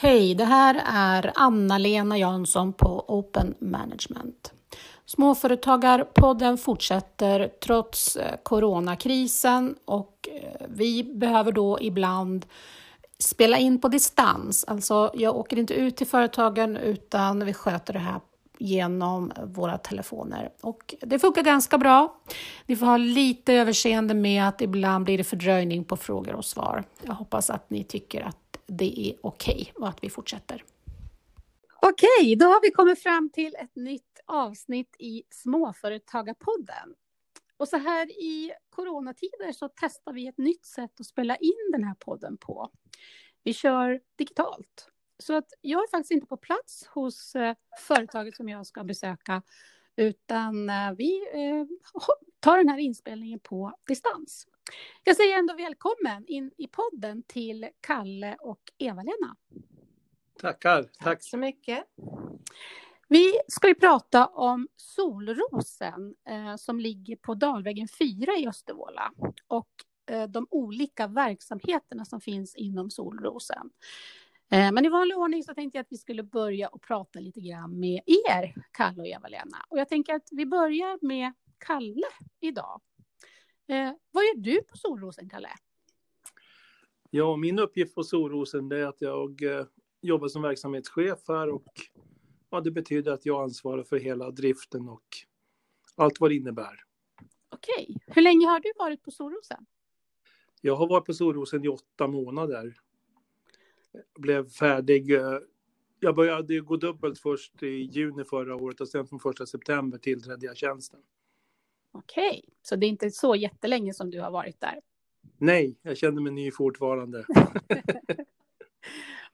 Hej, det här är Anna-Lena Jansson på Open Management. Småföretagarpodden fortsätter trots eh, coronakrisen och eh, vi behöver då ibland spela in på distans. Alltså, jag åker inte ut till företagen utan vi sköter det här genom våra telefoner. Och det funkar ganska bra. Ni får ha lite överseende med att ibland blir det fördröjning på frågor och svar. Jag hoppas att ni tycker att det är okej okay och att vi fortsätter. Okej, då har vi kommit fram till ett nytt avsnitt i Småföretagarpodden. Och så här i coronatider så testar vi ett nytt sätt att spela in den här podden på. Vi kör digitalt. Så att jag är faktiskt inte på plats hos eh, företaget som jag ska besöka, utan eh, vi eh, tar den här inspelningen på distans. Jag säger ändå välkommen in i podden till Kalle och Eva-Lena. Tackar. Tack. Tack så mycket. Vi ska ju prata om Solrosen eh, som ligger på Dalvägen 4 i Östervåla och eh, de olika verksamheterna som finns inom Solrosen. Eh, men i vanlig ordning så tänkte jag att vi skulle börja och prata lite grann med er, Kalle och Eva-Lena. Och jag tänker att vi börjar med Kalle idag. Eh, vad gör du på Solrosen, Kalle? Ja, min uppgift på Solrosen är att jag eh, jobbar som verksamhetschef här och ja, det betyder att jag ansvarar för hela driften och allt vad det innebär. Okej. Hur länge har du varit på Solrosen? Jag har varit på Solrosen i åtta månader. Jag blev färdig. Eh, jag började gå dubbelt först i juni förra året och sen från första september tillträdde jag tjänsten. Okej, så det är inte så jättelänge som du har varit där? Nej, jag känner mig ny fortfarande.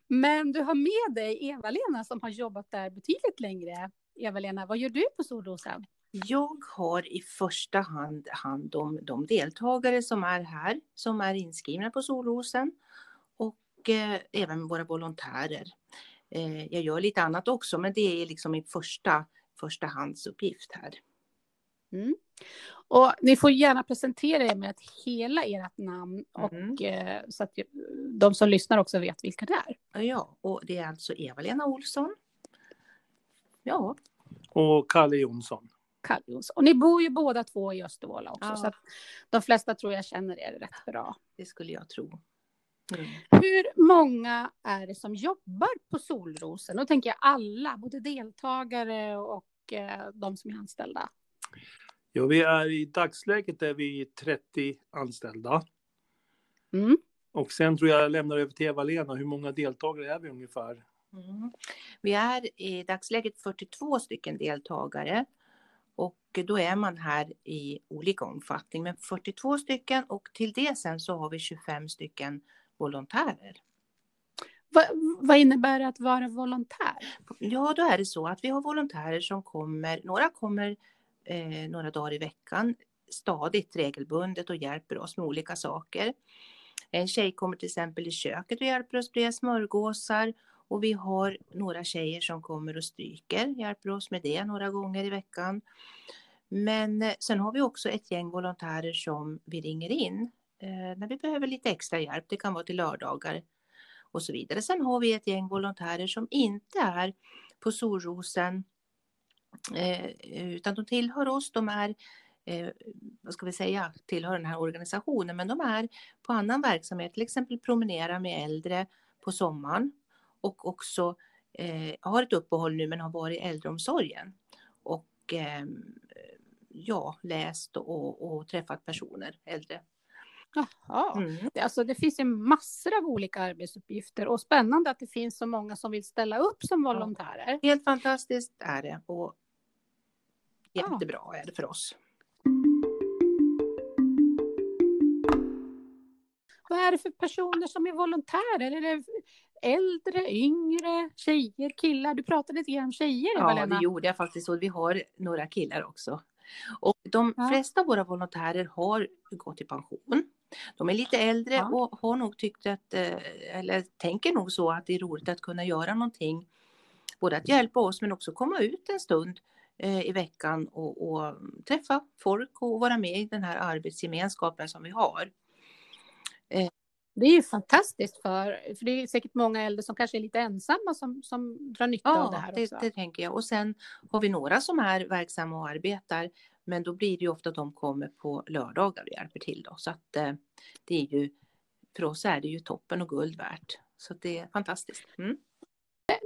Men du har med dig Eva-Lena som har jobbat där betydligt längre. Eva-Lena, vad gör du på Solrosen? Jag har i första hand hand om de deltagare som är här, som är inskrivna på Solrosen och eh, även våra volontärer. Eh, jag gör lite annat också, men det är liksom min första förstahandsuppgift här. Mm. Och ni får gärna presentera er med ett hela ert namn och mm. eh, så att de som lyssnar också vet vilka det är. Ja, och det är alltså Eva-Lena Olsson. Ja. Och Kalle Jonsson. Kalle Jonsson. Och ni bor ju båda två i Östervåla också, ja. så att de flesta tror jag känner er rätt bra. Det skulle jag tro. Mm. Hur många är det som jobbar på Solrosen? Då tänker jag alla, både deltagare och eh, de som är anställda. Ja, vi är i dagsläget är vi 30 anställda. Mm. Och sen tror jag jag lämnar över till Eva-Lena. Hur många deltagare är vi ungefär? Mm. Vi är i dagsläget 42 stycken deltagare. Och då är man här i olika omfattning, men 42 stycken och till det sen så har vi 25 stycken volontärer. Va, vad innebär det att vara volontär? Ja, då är det så att vi har volontärer som kommer, några kommer eh, några dagar i veckan stadigt regelbundet och hjälper oss med olika saker. En tjej kommer till exempel i köket och hjälper oss med smörgåsar och vi har några tjejer som kommer och stryker, hjälper oss med det några gånger i veckan. Men eh, sen har vi också ett gäng volontärer som vi ringer in eh, när vi behöver lite extra hjälp. Det kan vara till lördagar och så vidare. Sen har vi ett gäng volontärer som inte är på Solrosen Eh, utan de tillhör oss, de är eh, vad ska vi säga, tillhör den här organisationen, men de är på annan verksamhet, till exempel promenera med äldre på sommaren och också eh, har ett uppehåll nu men har varit i äldreomsorgen och eh, ja, läst och, och, träffat personer, äldre. Jaha, mm. alltså det finns ju massor av olika arbetsuppgifter och spännande att det finns så många som vill ställa upp som volontärer. Helt fantastiskt är det och Jättebra är det för oss. Vad är det för personer som är volontärer? Är det äldre, yngre, tjejer, killar? Du pratade lite grann om tjejer, Ja, det gjorde jag faktiskt. Och vi har några killar också. Och de ja. flesta av våra volontärer har gått i pension. De är lite äldre ja. och har nog tyckt att, eh, eller tänker nog så att det är roligt att kunna göra någonting. Både att hjälpa oss men också komma ut en stund i veckan och, och, träffa folk och vara med i den här arbetsgemenskapen som vi har. Eh, Det är ju fantastiskt för, för det är säkert många äldre som kanske är lite ensamma som, som drar nytta ja, av det här det, också. det tänker jag. Och sen har vi några som är verksamma och arbetar, men då blir det ju ofta att de kommer på lördagar och hjälper till då. Så att eh, det är ju, för oss är det ju toppen och guld värt. Så det är fantastiskt. Mm.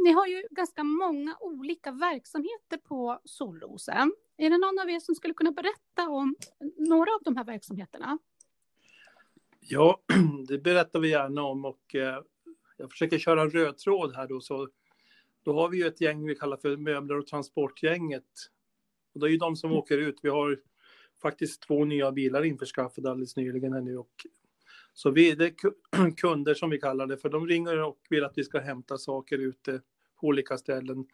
Ni har ju ganska många olika verksamheter på Solrosen. Är det någon av er som skulle kunna berätta om några av de här verksamheterna? Ja, det berättar vi gärna om och eh, jag försöker köra en röd tråd här då. Så då har vi ju ett gäng vi kallar för möbler och transportgänget. Och det är ju de som åker ut. Vi har faktiskt två nya bilar införskaffade alldeles nyligen här nu. Och, så vi, det är kunder som vi kallar det, för de ringer och vill att vi ska hämta saker ute på olika ställen.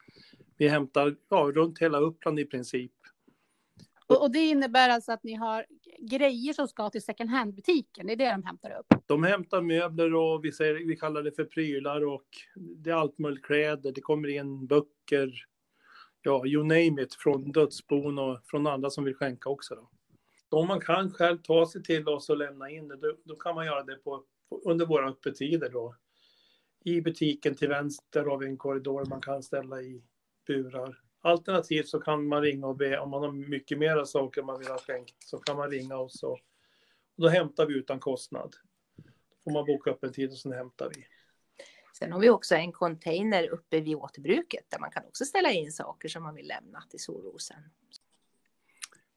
Vi hämtar ja, runt hela Uppland i princip. Och, och, det innebär alltså att ni har grejer som ska till second hand-butiken, det är det de hämtar upp? De hämtar möbler och vi, säger, vi kallar det för prylar och det är allt möjligt kläder, det kommer in böcker, ja, you name it, från dödsbon och från andra som vill skänka också. Då. Om man kan själv ta sig till oss och lämna in det, då, då kan man göra det på, på, under våra öppettider då. I butiken till vänster har vi en korridor man kan ställa i burar. Alternativt så kan man ringa och be om man har mycket mera saker man vill ha skänkt så kan man ringa oss och, och då hämtar vi utan kostnad. Då får man boka upp en tid och sen hämtar vi. Sen har vi också en container uppe vid återbruket där man kan också ställa in saker som man vill lämna till Solrosen.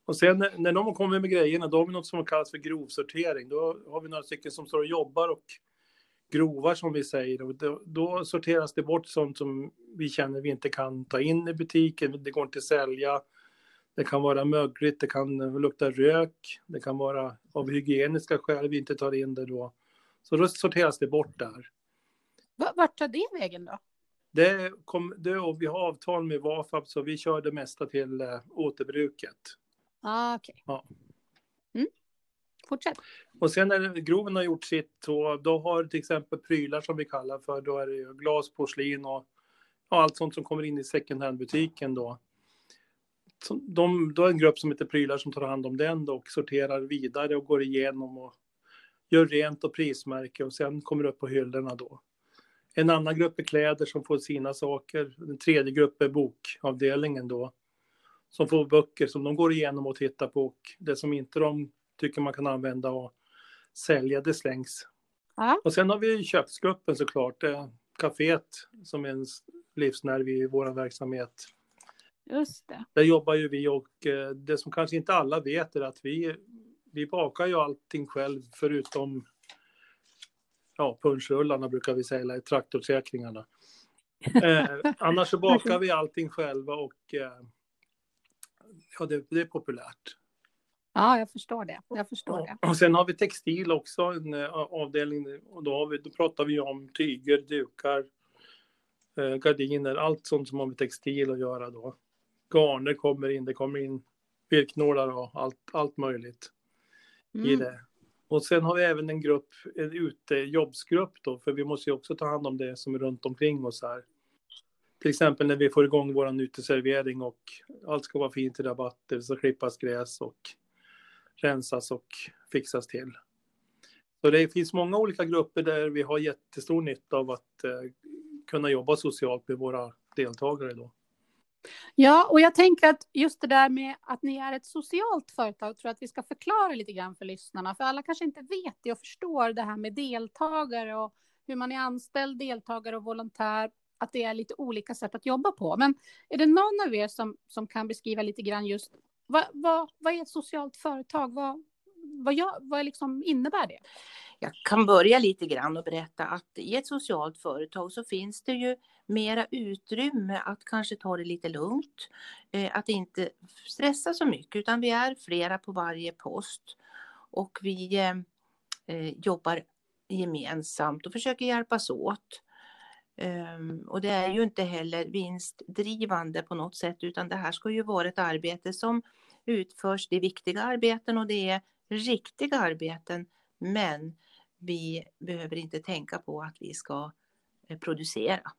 Och sen när de kommer med grejerna, då har vi något som kallas för grovsortering. Då har vi några stycken som står och jobbar och grovar som vi säger. Och då, då, sorteras det bort sånt som vi känner vi inte kan ta in i butiken. Det går inte att sälja. Det kan vara mögligt, det kan lukta rök, det kan vara av hygieniska skäl vi inte tar in det då. Så då sorteras det bort där. Vart tar det vägen då? Det kom, det, och vi har avtal med Vafab så vi kör det mesta till äh, återbruket. Ah. Okay. Ja. Mm. Fortsätt. Och sen när groven har gjort sitt, så då har till exempel prylar som vi kallar för, då är det ju glas, porslin och ja, allt sånt som kommer in i second hand-butiken då. De, då är en grupp som heter prylar som tar hand om den då och sorterar vidare och går igenom och gör rent och prismärke och sen kommer det upp på hyllorna då. En annan grupp är kläder som får sina saker. En tredje grupp är bokavdelningen då. Som får böcker som de går igenom och tittar på och det som inte de tycker man kan använda och sälja, det slängs. Ja. Och sen har vi köksgruppen såklart, kaféet som är en livsnerv i vår verksamhet. Just det. Där jobbar ju vi och eh, det som kanske inte alla vet är att vi, vi bakar ju allting själv förutom ja, punschrullarna brukar vi säga, traktorsäkringarna. Eh, annars så bakar vi allting själva och eh, ja, det, det, är populärt. Ja, jag förstår det. Jag förstår det. Och sen har vi textil också, en uh, avdelning. Och då, har vi, då pratar vi om tyger, dukar, uh, gardiner, allt sånt som har med textil att göra då. Garner kommer in, det kommer in virknålar och allt, allt möjligt mm. i det. Och sen har vi även en grupp, en utejobbsgrupp då, för vi måste ju också ta hand om det som är runt omkring oss här. Till exempel när vi får igång vår uteservering och allt ska vara fint i rabatter, det ska klippas gräs och rensas och fixas till. Så det finns många olika grupper där vi har jättestor nytta av att eh, kunna jobba socialt med våra deltagare då. Ja, och jag tänker att just det där med att ni är ett socialt företag tror jag att vi ska förklara lite grann för lyssnarna, för alla kanske inte vet det och förstår det här med deltagare och hur man är anställd, deltagare och volontär, att det är lite olika sätt att jobba på. Men är det någon av er som, som kan beskriva lite grann just vad, vad, vad är ett socialt företag? Vad, vad, jag, vad liksom innebär det? Jag kan börja lite grann och berätta att i ett socialt företag så finns det ju mera utrymme att kanske ta det lite lugnt, eh, att inte stressa så mycket, utan vi är flera på varje post och vi eh, eh, jobbar gemensamt och försöker hjälpas åt. Um, och det är ju inte heller vinstdrivande på något sätt, utan det här ska ju vara ett arbete som utförs. Det är viktiga arbeten och det är riktiga arbeten, men vi behöver inte tänka på att vi ska eh, producera.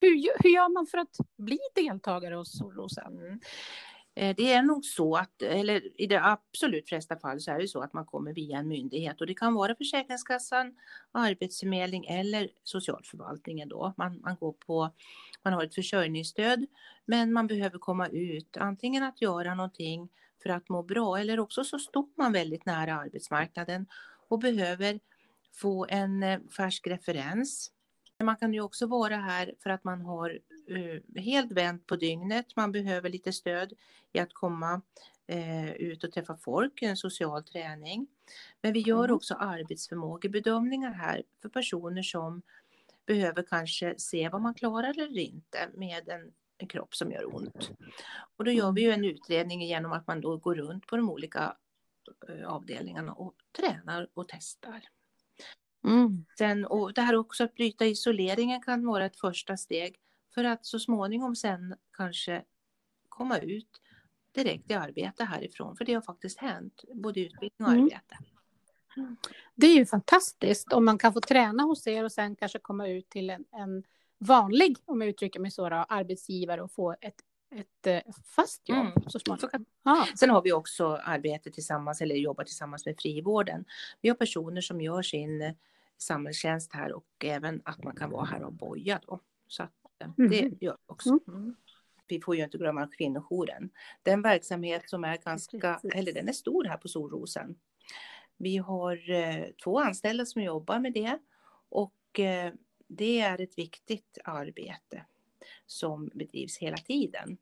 Hur, hur gör man för att bli deltagare hos Solrosen? Eh, det är nog så att, eller i de absolut flesta fall så är det så att man kommer via en myndighet och det kan vara Försäkringskassan, Arbetsförmedling eller socialförvaltningen då. Man, man, går på, man har ett försörjningsstöd men man behöver komma ut, antingen att göra någonting för att må bra eller också så står man väldigt nära arbetsmarknaden och behöver få en eh, färsk referens. Man kan ju också vara här för att man har uh, helt vänt på dygnet. Man behöver lite stöd i att komma uh, ut och träffa folk, en social träning. Men vi gör mm. också arbetsförmågebedömningar här för personer som behöver kanske se vad man klarar eller inte med en, en kropp som gör ont. Och då gör vi ju en utredning genom att man då går runt på de olika uh, avdelningarna och tränar och testar. Mm. Sen, och det här också att bryta isoleringen kan vara ett första steg för att så småningom sen kanske komma ut direkt i arbete härifrån. För det har faktiskt hänt, både utbildning och mm. arbete. Det är ju fantastiskt om man kan få träna hos er och sen kanske komma ut till en, en vanlig, om jag uttrycker mig så, då, arbetsgivare och få ett, ett eh, fast jobb mm. så småningom. Ah. Sen har vi också arbete tillsammans eller jobbar tillsammans med frivården. Vi har personer som gör sin samhällstjänst här och även att man kan vara här och boja då. Så att eh, det mm. gör vi också. Mm. mm. Vi får ju inte glömma kvinnojouren. Den verksamhet som är ganska, eller den är stor här på Solrosen. Vi har eh, två anställda som jobbar med det och eh, det är ett viktigt arbete som bedrivs hela tiden.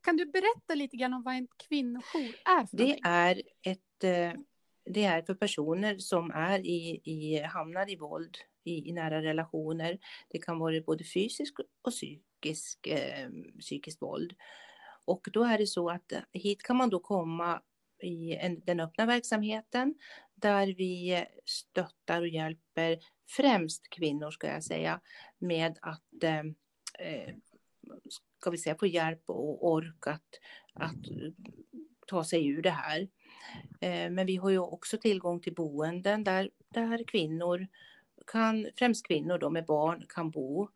Kan du berätta lite grann om vad en kvinnojour är? Det är ett eh, det är för personer som är i, i, hamnar i våld i, i nära relationer. Det kan vara både fysisk och psykisk, eh, psykiskt våld. Och då är det så att eh, hit kan man då komma i en, den öppna verksamheten där vi stöttar och hjälper främst kvinnor ska jag säga med att eh, eh ska vi säga, få hjälp och ork att, att ta sig ur det här. Eh, men vi har ju också tillgång till boenden där, där kvinnor kan, främst kvinnor då med barn, kan bo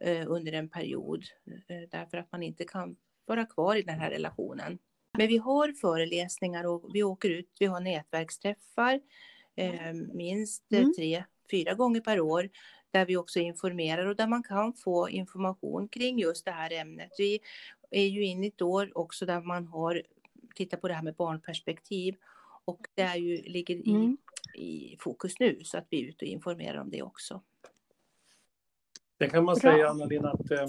eh, under en period eh, därför att man inte kan vara kvar i den här relationen. Men vi har föreläsningar och vi åker ut, vi har nätverksträffar minst mm. tre, fyra gånger per år där vi också informerar och där man kan få information kring just det här ämnet. Vi är ju inne i ett år också där man har titta på det här med barnperspektiv. Och det är ju, ligger i, mm. i fokus nu så att vi är ute och informerar om det också. Sen kan man Bra. säga, Anna-Lena, att eh,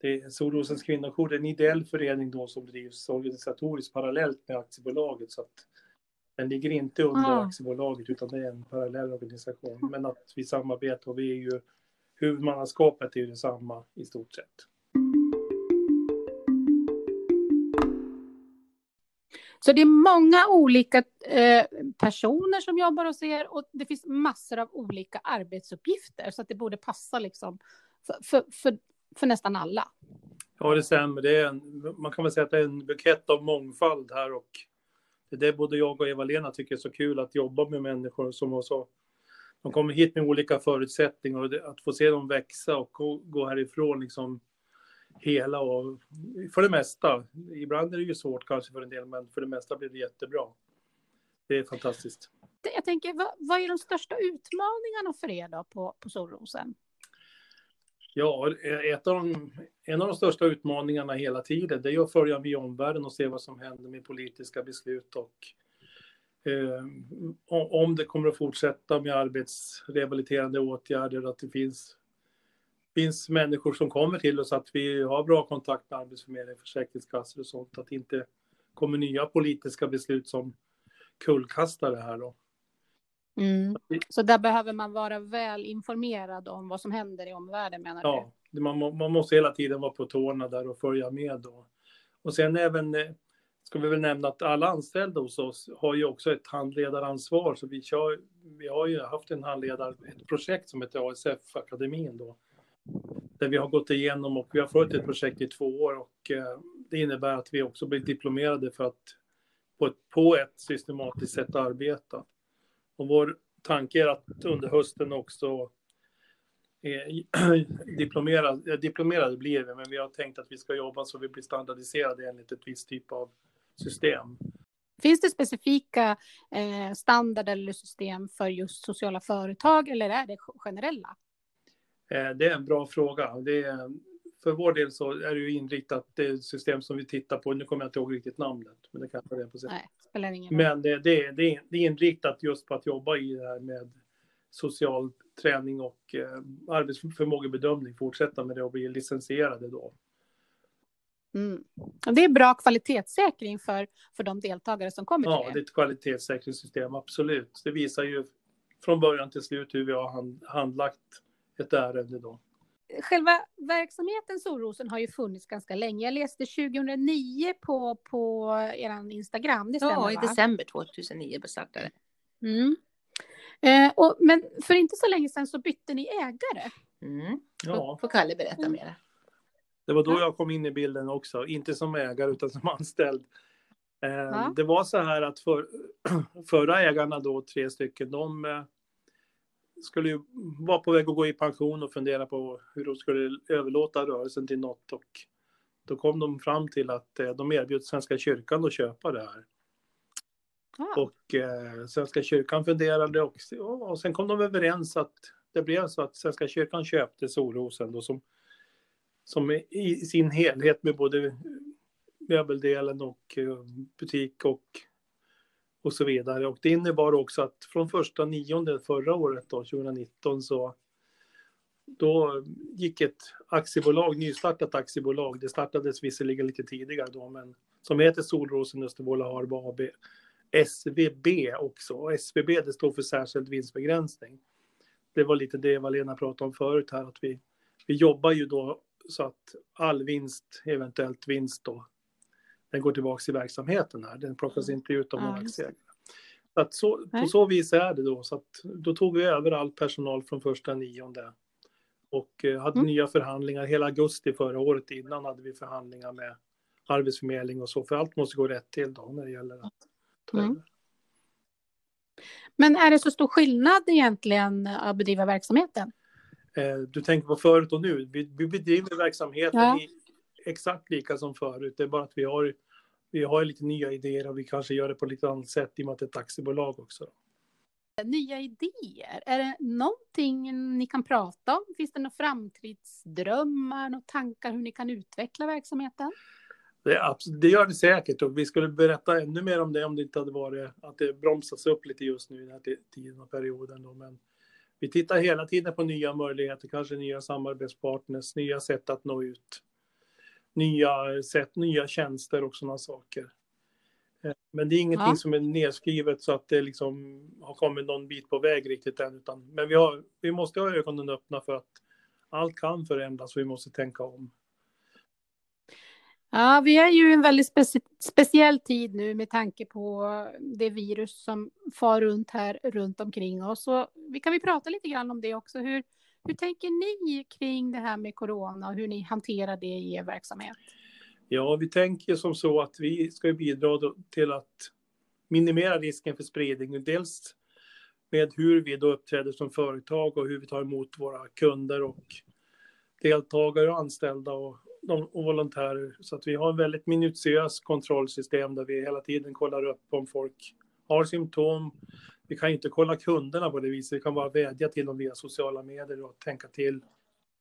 det är Solrosens kvinnojour är en ideell förening då som drivs organisatoriskt parallellt med aktiebolaget. Så att den ligger inte under ah. aktiebolaget utan det är en parallell organisation. Men att vi samarbetar och vi är ju huvudmannaskapet är ju detsamma i stort sett. Så det är många olika eh, personer som jobbar hos er och det finns massor av olika arbetsuppgifter så att det borde passa liksom för, för, för, för nästan alla. Ja, det stämmer. Det är en, man kan väl säga att det är en bukett av mångfald här och det är det både jag och Eva-Lena tycker är så kul att jobba med människor som har så de kommer hit med olika förutsättningar och att få se dem växa och gå härifrån liksom hela och för det mesta. Ibland är det ju svårt kanske för en del, men för det mesta blir det jättebra. Det är fantastiskt. Jag tänker, vad, vad är de största utmaningarna för er då på, på Solrosen? Ja, ett av de, en av de största utmaningarna hela tiden, det är att följa med omvärlden och se vad som händer med politiska beslut och eh, om det kommer att fortsätta med arbetsrehabiliterande åtgärder, att det finns finns människor som kommer till oss, att vi har bra kontakt med Arbetsförmedlingen, Försäkringskassor och sånt, att det inte kommer nya politiska beslut som kullkastar det här då. Mm. Så där behöver man vara väl informerad om vad som händer i omvärlden menar ja, du? Ja, man, man måste hela tiden vara på tårna där och följa med då. Och sen även eh, ska vi väl nämna att alla anställda hos oss har ju också ett handledaransvar. Så vi, kör, vi har ju haft en handledare, ett projekt som heter ASF-akademin då där vi har gått igenom och vi har följt ett projekt i två år och eh, det innebär att vi också blir diplomerade för att på ett, på ett systematiskt sätt arbeta. Och vår tanke är att under hösten också eh, diplomerade, diplomerade blir vi, men vi har tänkt att vi ska jobba så vi blir standardiserade enligt ett visst typ av system. Finns det specifika eh, standarder eller system för just sociala företag eller är det generella? Eh, det är en bra fråga. Det är, för vår del så är det ju inriktat, det system som vi tittar på, nu kommer jag inte ihåg riktigt namnet, men det kanske det är på sätt. Nej, spelar ingen Men det, det, det, är, det inriktat just på att jobba i det här med social träning och eh, arbetsförmågebedömning, fortsätta med det och bli licensierade då. Mm. Det är bra kvalitetssäkring för, för de deltagare som kommer till Ja, det är ett kvalitetssäkringssystem, absolut. Det visar ju från början till slut hur vi har hand, handlagt ett ärende då. Själva verksamheten Solrosen har ju funnits ganska länge. Jag läste 2009 på, på er Instagram, det stämmer Ja, i va? december 2009 startade det. Mm. Eh, och, men för inte så länge sedan så bytte ni ägare. Mm. Ja, Får Kalle berätta Mm. mer? det var då Ja. jag kom in i bilden också, inte som ägare utan som anställd. Eh. Det var så här att för, förra ägarna då, tre stycken, de eh, skulle ju vara på väg att gå i pension och fundera på hur de skulle överlåta rörelsen till något och då kom de fram till att eh, de erbjöd Svenska kyrkan att köpa det här. Ja. Och eh, Svenska kyrkan funderade och, och sen kom de överens att det blev så att Svenska kyrkan köpte Solrosen då som, som i i sin helhet med både möbeldelen och eh, butik och, och så vidare. Och det innebar också att från första nionde förra året då, 2019 så då gick ett aktiebolag, nystartat aktiebolag, det startades visserligen lite tidigare då, men som heter Solrosen Östervåla Harbo AB, SVB också. Och SVB det står för särskild vinstbegränsning. Det var lite det Eva-Lena pratade om förut här, att vi, vi jobbar ju då så att all vinst, eventuellt vinst då, den går tillbaka i verksamheten här. Den plockas inte ut av Ja, just det. aktieägare. Så att så, på så vis är det då. Så att då tog vi över all personal från första nionde. Och eh, hade Mm. nya förhandlingar. Hela augusti förra året innan hade vi förhandlingar med Arbetsförmedling och så. För allt måste gå rätt till då när det gäller att ta Mm. Men är det så stor skillnad egentligen att bedriva verksamheten? Eh, Du tänker på förut och nu. Vi, vi bedriver verksamheten Ja. i, exakt lika som förut. Det är bara att vi har, vi har lite nya idéer och vi kanske gör det på lite annat sätt i och med att det är ett aktiebolag också. Nya idéer, är det någonting ni kan prata om? Finns det några framtidsdrömmar, några tankar hur ni kan utveckla verksamheten? Det, är abs- det gör det säkert och vi skulle berätta ännu mer om det om det inte hade varit att det bromsas upp lite just nu i den här ti- tiden och perioden. Då. Men vi tittar hela tiden på nya möjligheter, kanske nya samarbetspartners, nya sätt att nå ut, nya sätt, nya tjänster och sådana saker. Eh, Men det är ingenting Ja. som är nedskrivet så att det liksom har kommit någon bit på väg riktigt än. Utan, men vi, har, vi måste ha ögonen öppna för att allt kan förändras och vi måste tänka om. Ja, vi är ju i en väldigt speci speciell tid nu med tanke på det virus som far runt här runt omkring oss. Så vi kan vi prata lite grann om det också. Hur, hur tänker ni kring det här med corona och hur ni hanterar det i er verksamhet? Ja, vi tänker som så att vi ska bidra till att minimera risken för spridning. Dels med hur vi då uppträder som företag och hur vi tar emot våra kunder och deltagare och anställda och, de, och volontärer. Så att vi har en väldigt minutiös kontrollsystem där vi hela tiden kollar upp om folk har symptom. Vi kan inte kolla kunderna på det viset. Vi kan bara vädja till dem via sociala medier och tänka till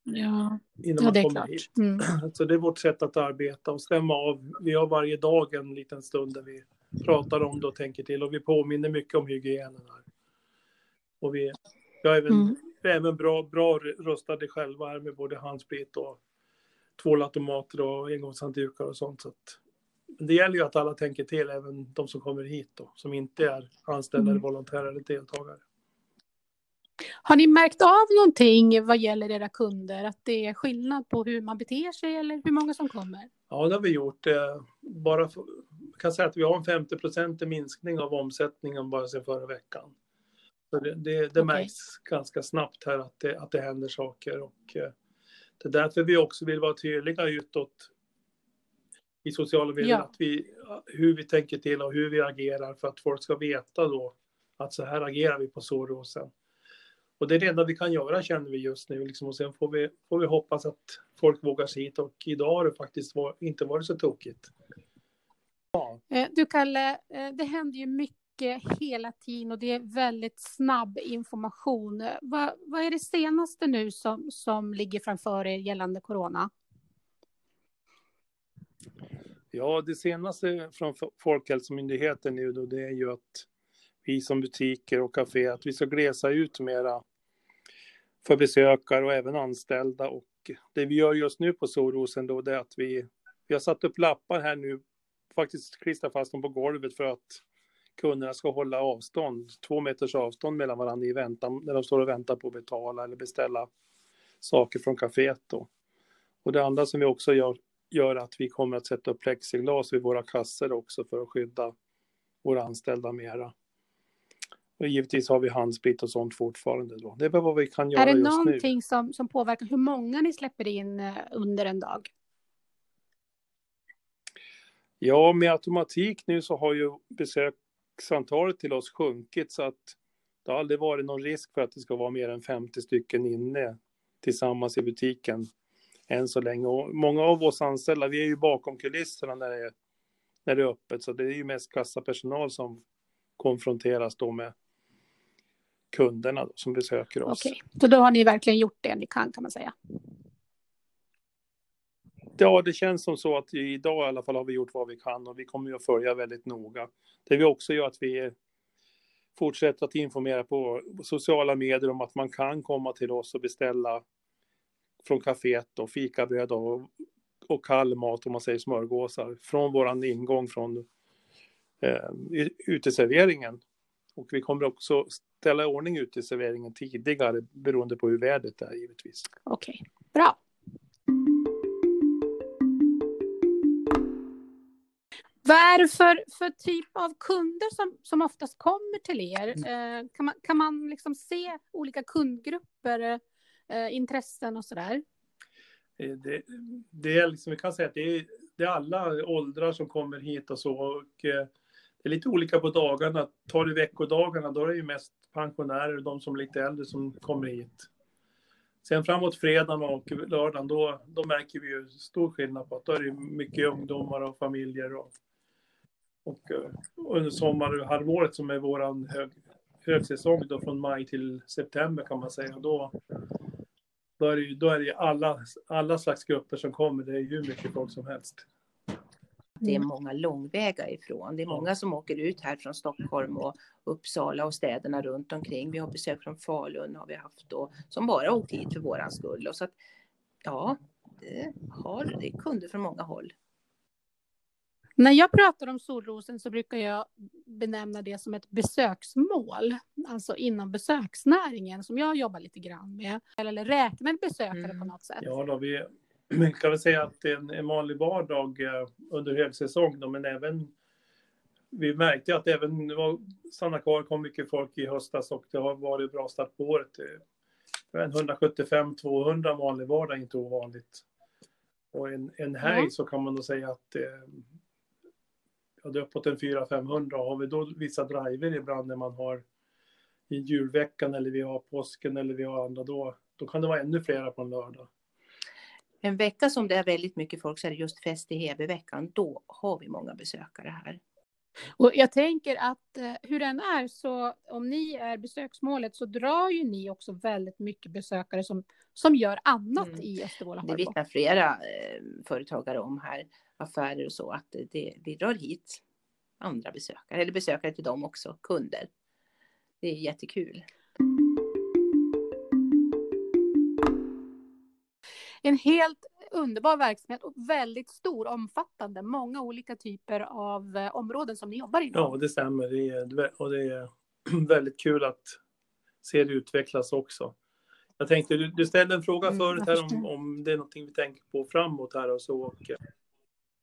Ja, innan ja det är klart. hit. Mm. Så det är vårt sätt att arbeta och stämma av. Vi har varje dag en liten stund där vi pratar om det och tänker till och vi påminner mycket om hygienen här. Och vi, vi, har även, Mm. vi är även bra, bra rustade själva här med både handsprit och tvålautomater och engångshanddukar och sånt. Så att, det gäller ju att alla tänker till, även de som kommer hit då, som inte är anställda, Mm. volontärer eller deltagare. Har ni märkt av någonting vad gäller era kunder? Att det är skillnad på hur man beter sig eller hur många som kommer? Ja, det har vi gjort. Eh, Bara för, kan säga att vi har en 50% minskning av omsättningen bara sedan förra veckan. Så det, det, det Okej. märks ganska snabbt här att det, att det händer saker. Och eh, det är därför vi också vill vara tydliga utåt i sociala medier, Ja. att vi, hur vi tänker till och hur vi agerar för att folk ska veta då att så här agerar vi på Sårosen. Och det är det enda vi kan göra känner vi just nu. Liksom. Och sen får vi, får vi hoppas att folk vågar sig hit. Och idag har det faktiskt var, inte varit så tokigt. Ja. Eh, du Kalle, eh, det händer ju mycket hela tiden och det är väldigt snabb information. Vad, vad är det senaste nu som, som ligger framför er gällande corona? Ja, det senaste från Folkhälsomyndigheten nu då, det är ju att vi som butiker och kafé, att vi ska glesa ut mera för besökare och även anställda. Och det vi gör just nu på Solrosen då, det är att vi, vi har satt upp lappar här nu, faktiskt klistrat fast dem på golvet för att kunderna ska hålla avstånd, två meters avstånd mellan varandra i väntan, när de står och väntar på att betala eller beställa saker från kaféet då. Och det andra som vi också gör, gör att vi kommer att sätta upp plexiglas vid våra kasser också för att skydda våra anställda mera. Och givetvis har vi handsprit och sånt fortfarande då. Det är vad vi kan göra just nu. Är det någonting som, som påverkar hur många ni släpper in eh, under en dag? Ja, med automatik nu så har ju besöksantalet till oss sjunkit så att det har aldrig varit någon risk för att det ska vara mer än 50 stycken inne tillsammans i butiken än så länge. Och många av oss anställda, vi är ju bakom kulisserna när det är, när det är öppet, så det är ju mest kassapersonal som konfronteras då med kunderna då, som besöker oss. Okej, så då har ni verkligen gjort det ni kan kan man säga? Ja, det känns som så att idag i alla fall har vi gjort vad vi kan och vi kommer ju att följa väldigt noga. Det vi också gör att vi fortsätter att informera på sociala medier om att man kan komma till oss och beställa från kaféet och fikabröd och, och kall mat om man säger smörgåsar från våran ingång från eh, uteserveringen. Och vi kommer också ställa i ordning uteserveringen tidigare beroende på hur vädret är givetvis. Okej, okay. bra. Vad är det för, för typ av kunder som, som oftast kommer till er? Mm. Eh, kan, man, kan man liksom se olika kundgrupper, eh, intressen och sådär? där? det, det är liksom, vi kan säga att det är, det är alla åldrar som kommer hit och så. Och, eh, det är lite olika på dagarna. Tar du veckodagarna, då är det ju mest pensionärer och de som är lite äldre som kommer hit. Sen framåt fredagen och lördagen, då, då märker vi ju stor skillnad på att då är det mycket ungdomar och familjer. Och, och, och under sommarhalvåret som är vår hög, högsäsong då från maj till september kan man säga, då, då är det ju då är det alla, alla slags grupper som kommer. Det är ju hur mycket folk som helst. Det är mm. många långväga ifrån. Det är många som åker ut här från Stockholm och Uppsala och städerna runt omkring. Vi har besök från Falun har vi haft då, som bara åkt hit för våran skull. Och så att, ja, det, har, det är kunder från många håll. När jag pratar om solrosen så brukar jag benämna det som ett besöksmål, alltså inom besöksnäringen som jag jobbar lite grann med, eller räknar besökare mm. på något sätt. Ja, då, vi, man kan väl säga att det är en, en vanlig vardag eh, under högsäsong, då, men även vi märkte att även stanna kvar kom mycket folk i höstas och det har varit bra start på året. 175-200 vanlig vardag är inte ovanligt. Och en, en helg mm. så kan man då säga att eh, ja, det är uppåt en 400-500. Har vi då vissa driver ibland när man har i julveckan eller vi har påsken eller vi har andra, då, då kan det vara ännu flera på en lördag. En vecka som det är väldigt mycket folk så är det just fest i Hebeveckan. Då har vi många besökare här. Och jag tänker att eh, hur den är så om ni är besöksmålet så drar ju ni också väldigt mycket besökare som, som gör annat mm. i Östervåla. Det vittnar flera eh, företagare om här, affärer och så, att det, vi drar hit andra besökare, eller besökare till dem också, kunder. Det är jättekul. En helt underbar verksamhet och väldigt stor, omfattande, många olika typer av eh, områden som ni jobbar inom. Ja, det stämmer. Det är, och det är väldigt kul att se det utvecklas också. Jag tänkte, du, du ställde en fråga mm, förut här om, om det är någonting vi tänker på framåt här och så. Och, eh,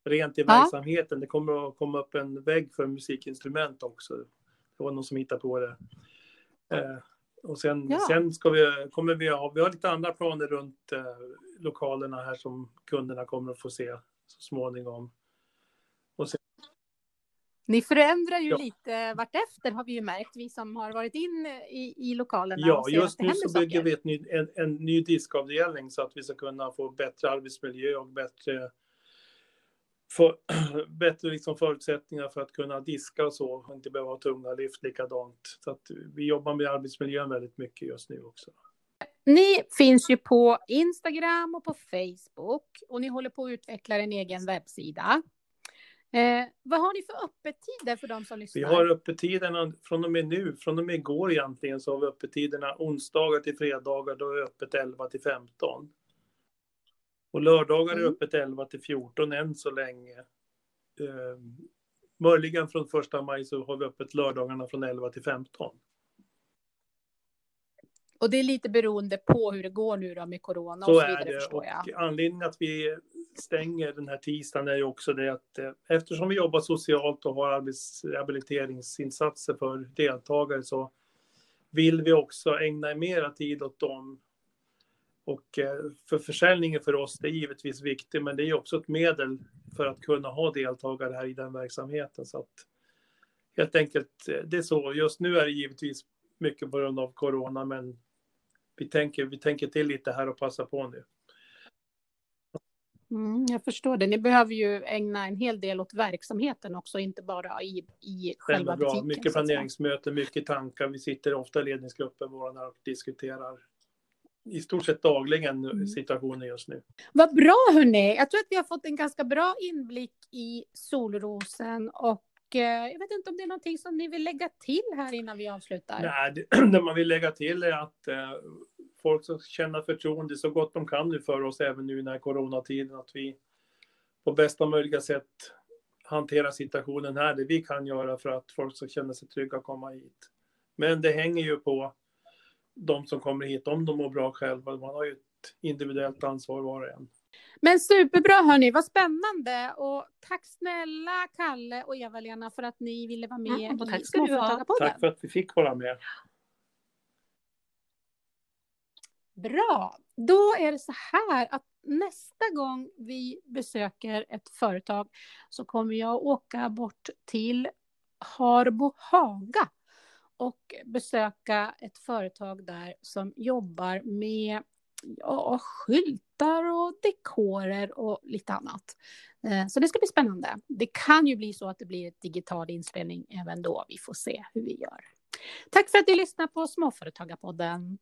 rent i ja. verksamheten, det kommer att komma upp en vägg för musikinstrument också. Det var någon som hittade på det. Eh, och sen, ja. sen ska vi, kommer vi ha, vi har lite andra planer runt eh, lokalerna här som kunderna kommer att få se så småningom. Och sen, Ni förändrar ju Ja. lite vartefter har vi ju märkt, vi som har varit in i, i lokalerna Ja, just nu så bygger saker. vi ett ny, en, en ny diskavdelning så att vi ska kunna få bättre arbetsmiljö och bättre, för, bättre liksom förutsättningar för att kunna diska och så och inte behöva ha tunga lyft likadant. Så att vi jobbar med arbetsmiljön väldigt mycket just nu också. Ni finns ju på Instagram och på Facebook och ni håller på att utveckla en egen webbsida. Eh, vad har ni för öppettider för de som lyssnar? Vi har öppettiderna från och med nu, från och med igår egentligen, så har vi öppettiderna onsdagar till fredagar, då är öppet 11 till 15. Och lördagar är Mm. öppet 11 till 14 än så länge. Eh, möjligen från första maj så har vi öppet lördagarna från 11 till 15. Och det är lite beroende på hur det går nu då med corona Så och så är vidare det. förstår Och jag. anledningen att vi stänger den här tisdagen är ju också det att eh, eftersom vi jobbar socialt och har arbetsrehabiliteringsinsatser för deltagare så vill vi också ägna mera tid åt dem. Och eh, för försäljningen för oss, det är givetvis viktigt, men det är också ett medel för att kunna ha deltagare här i den verksamheten. Så att helt enkelt, eh, det är så. Just nu är det givetvis mycket på grund av corona, men vi tänker, vi tänker till lite här och passar på nu. Mm, jag förstår det. Ni behöver ju ägna en hel del åt verksamheten också, inte bara i, i själva butiken. Mycket planeringsmöten, mycket tankar. Vi sitter ofta i ledningsgruppen våra och diskuterar i stort sett dagligen Mm. situationen just nu. Vad bra hörni! Jag tror att vi har fått en ganska bra inblick i solrosen och eh, jag vet inte om det är någonting som ni vill lägga till här innan vi avslutar. Nej, det, det man vill lägga till är att eh, folk ska känna förtroende så gott de kan nu för oss även nu i den här coronatiden. Att vi på bästa möjliga sätt hanterar situationen här, det vi kan göra för att folk ska känna sig trygga att komma hit. Men det hänger ju på de som kommer hit, om de mår bra själva. Man har ju ett individuellt ansvar var och en. Men superbra hörni, vad spännande och tack snälla Kalle och Eva-Lena för att ni ville vara med Mm, i tack ska du ha. Småföretagarpodden. Tack för att vi fick vara med. Bra, då är det så här att nästa gång vi besöker ett företag så kommer jag åka bort till Harbo Haga och besöka ett företag där som jobbar med ja, skyltar och dekorer och lite annat. Eh, så det ska bli spännande. Det kan ju bli så att det blir ett digital inspelning även då. Vi får se hur vi gör. Tack för att du lyssnar på Småföretagarpodden.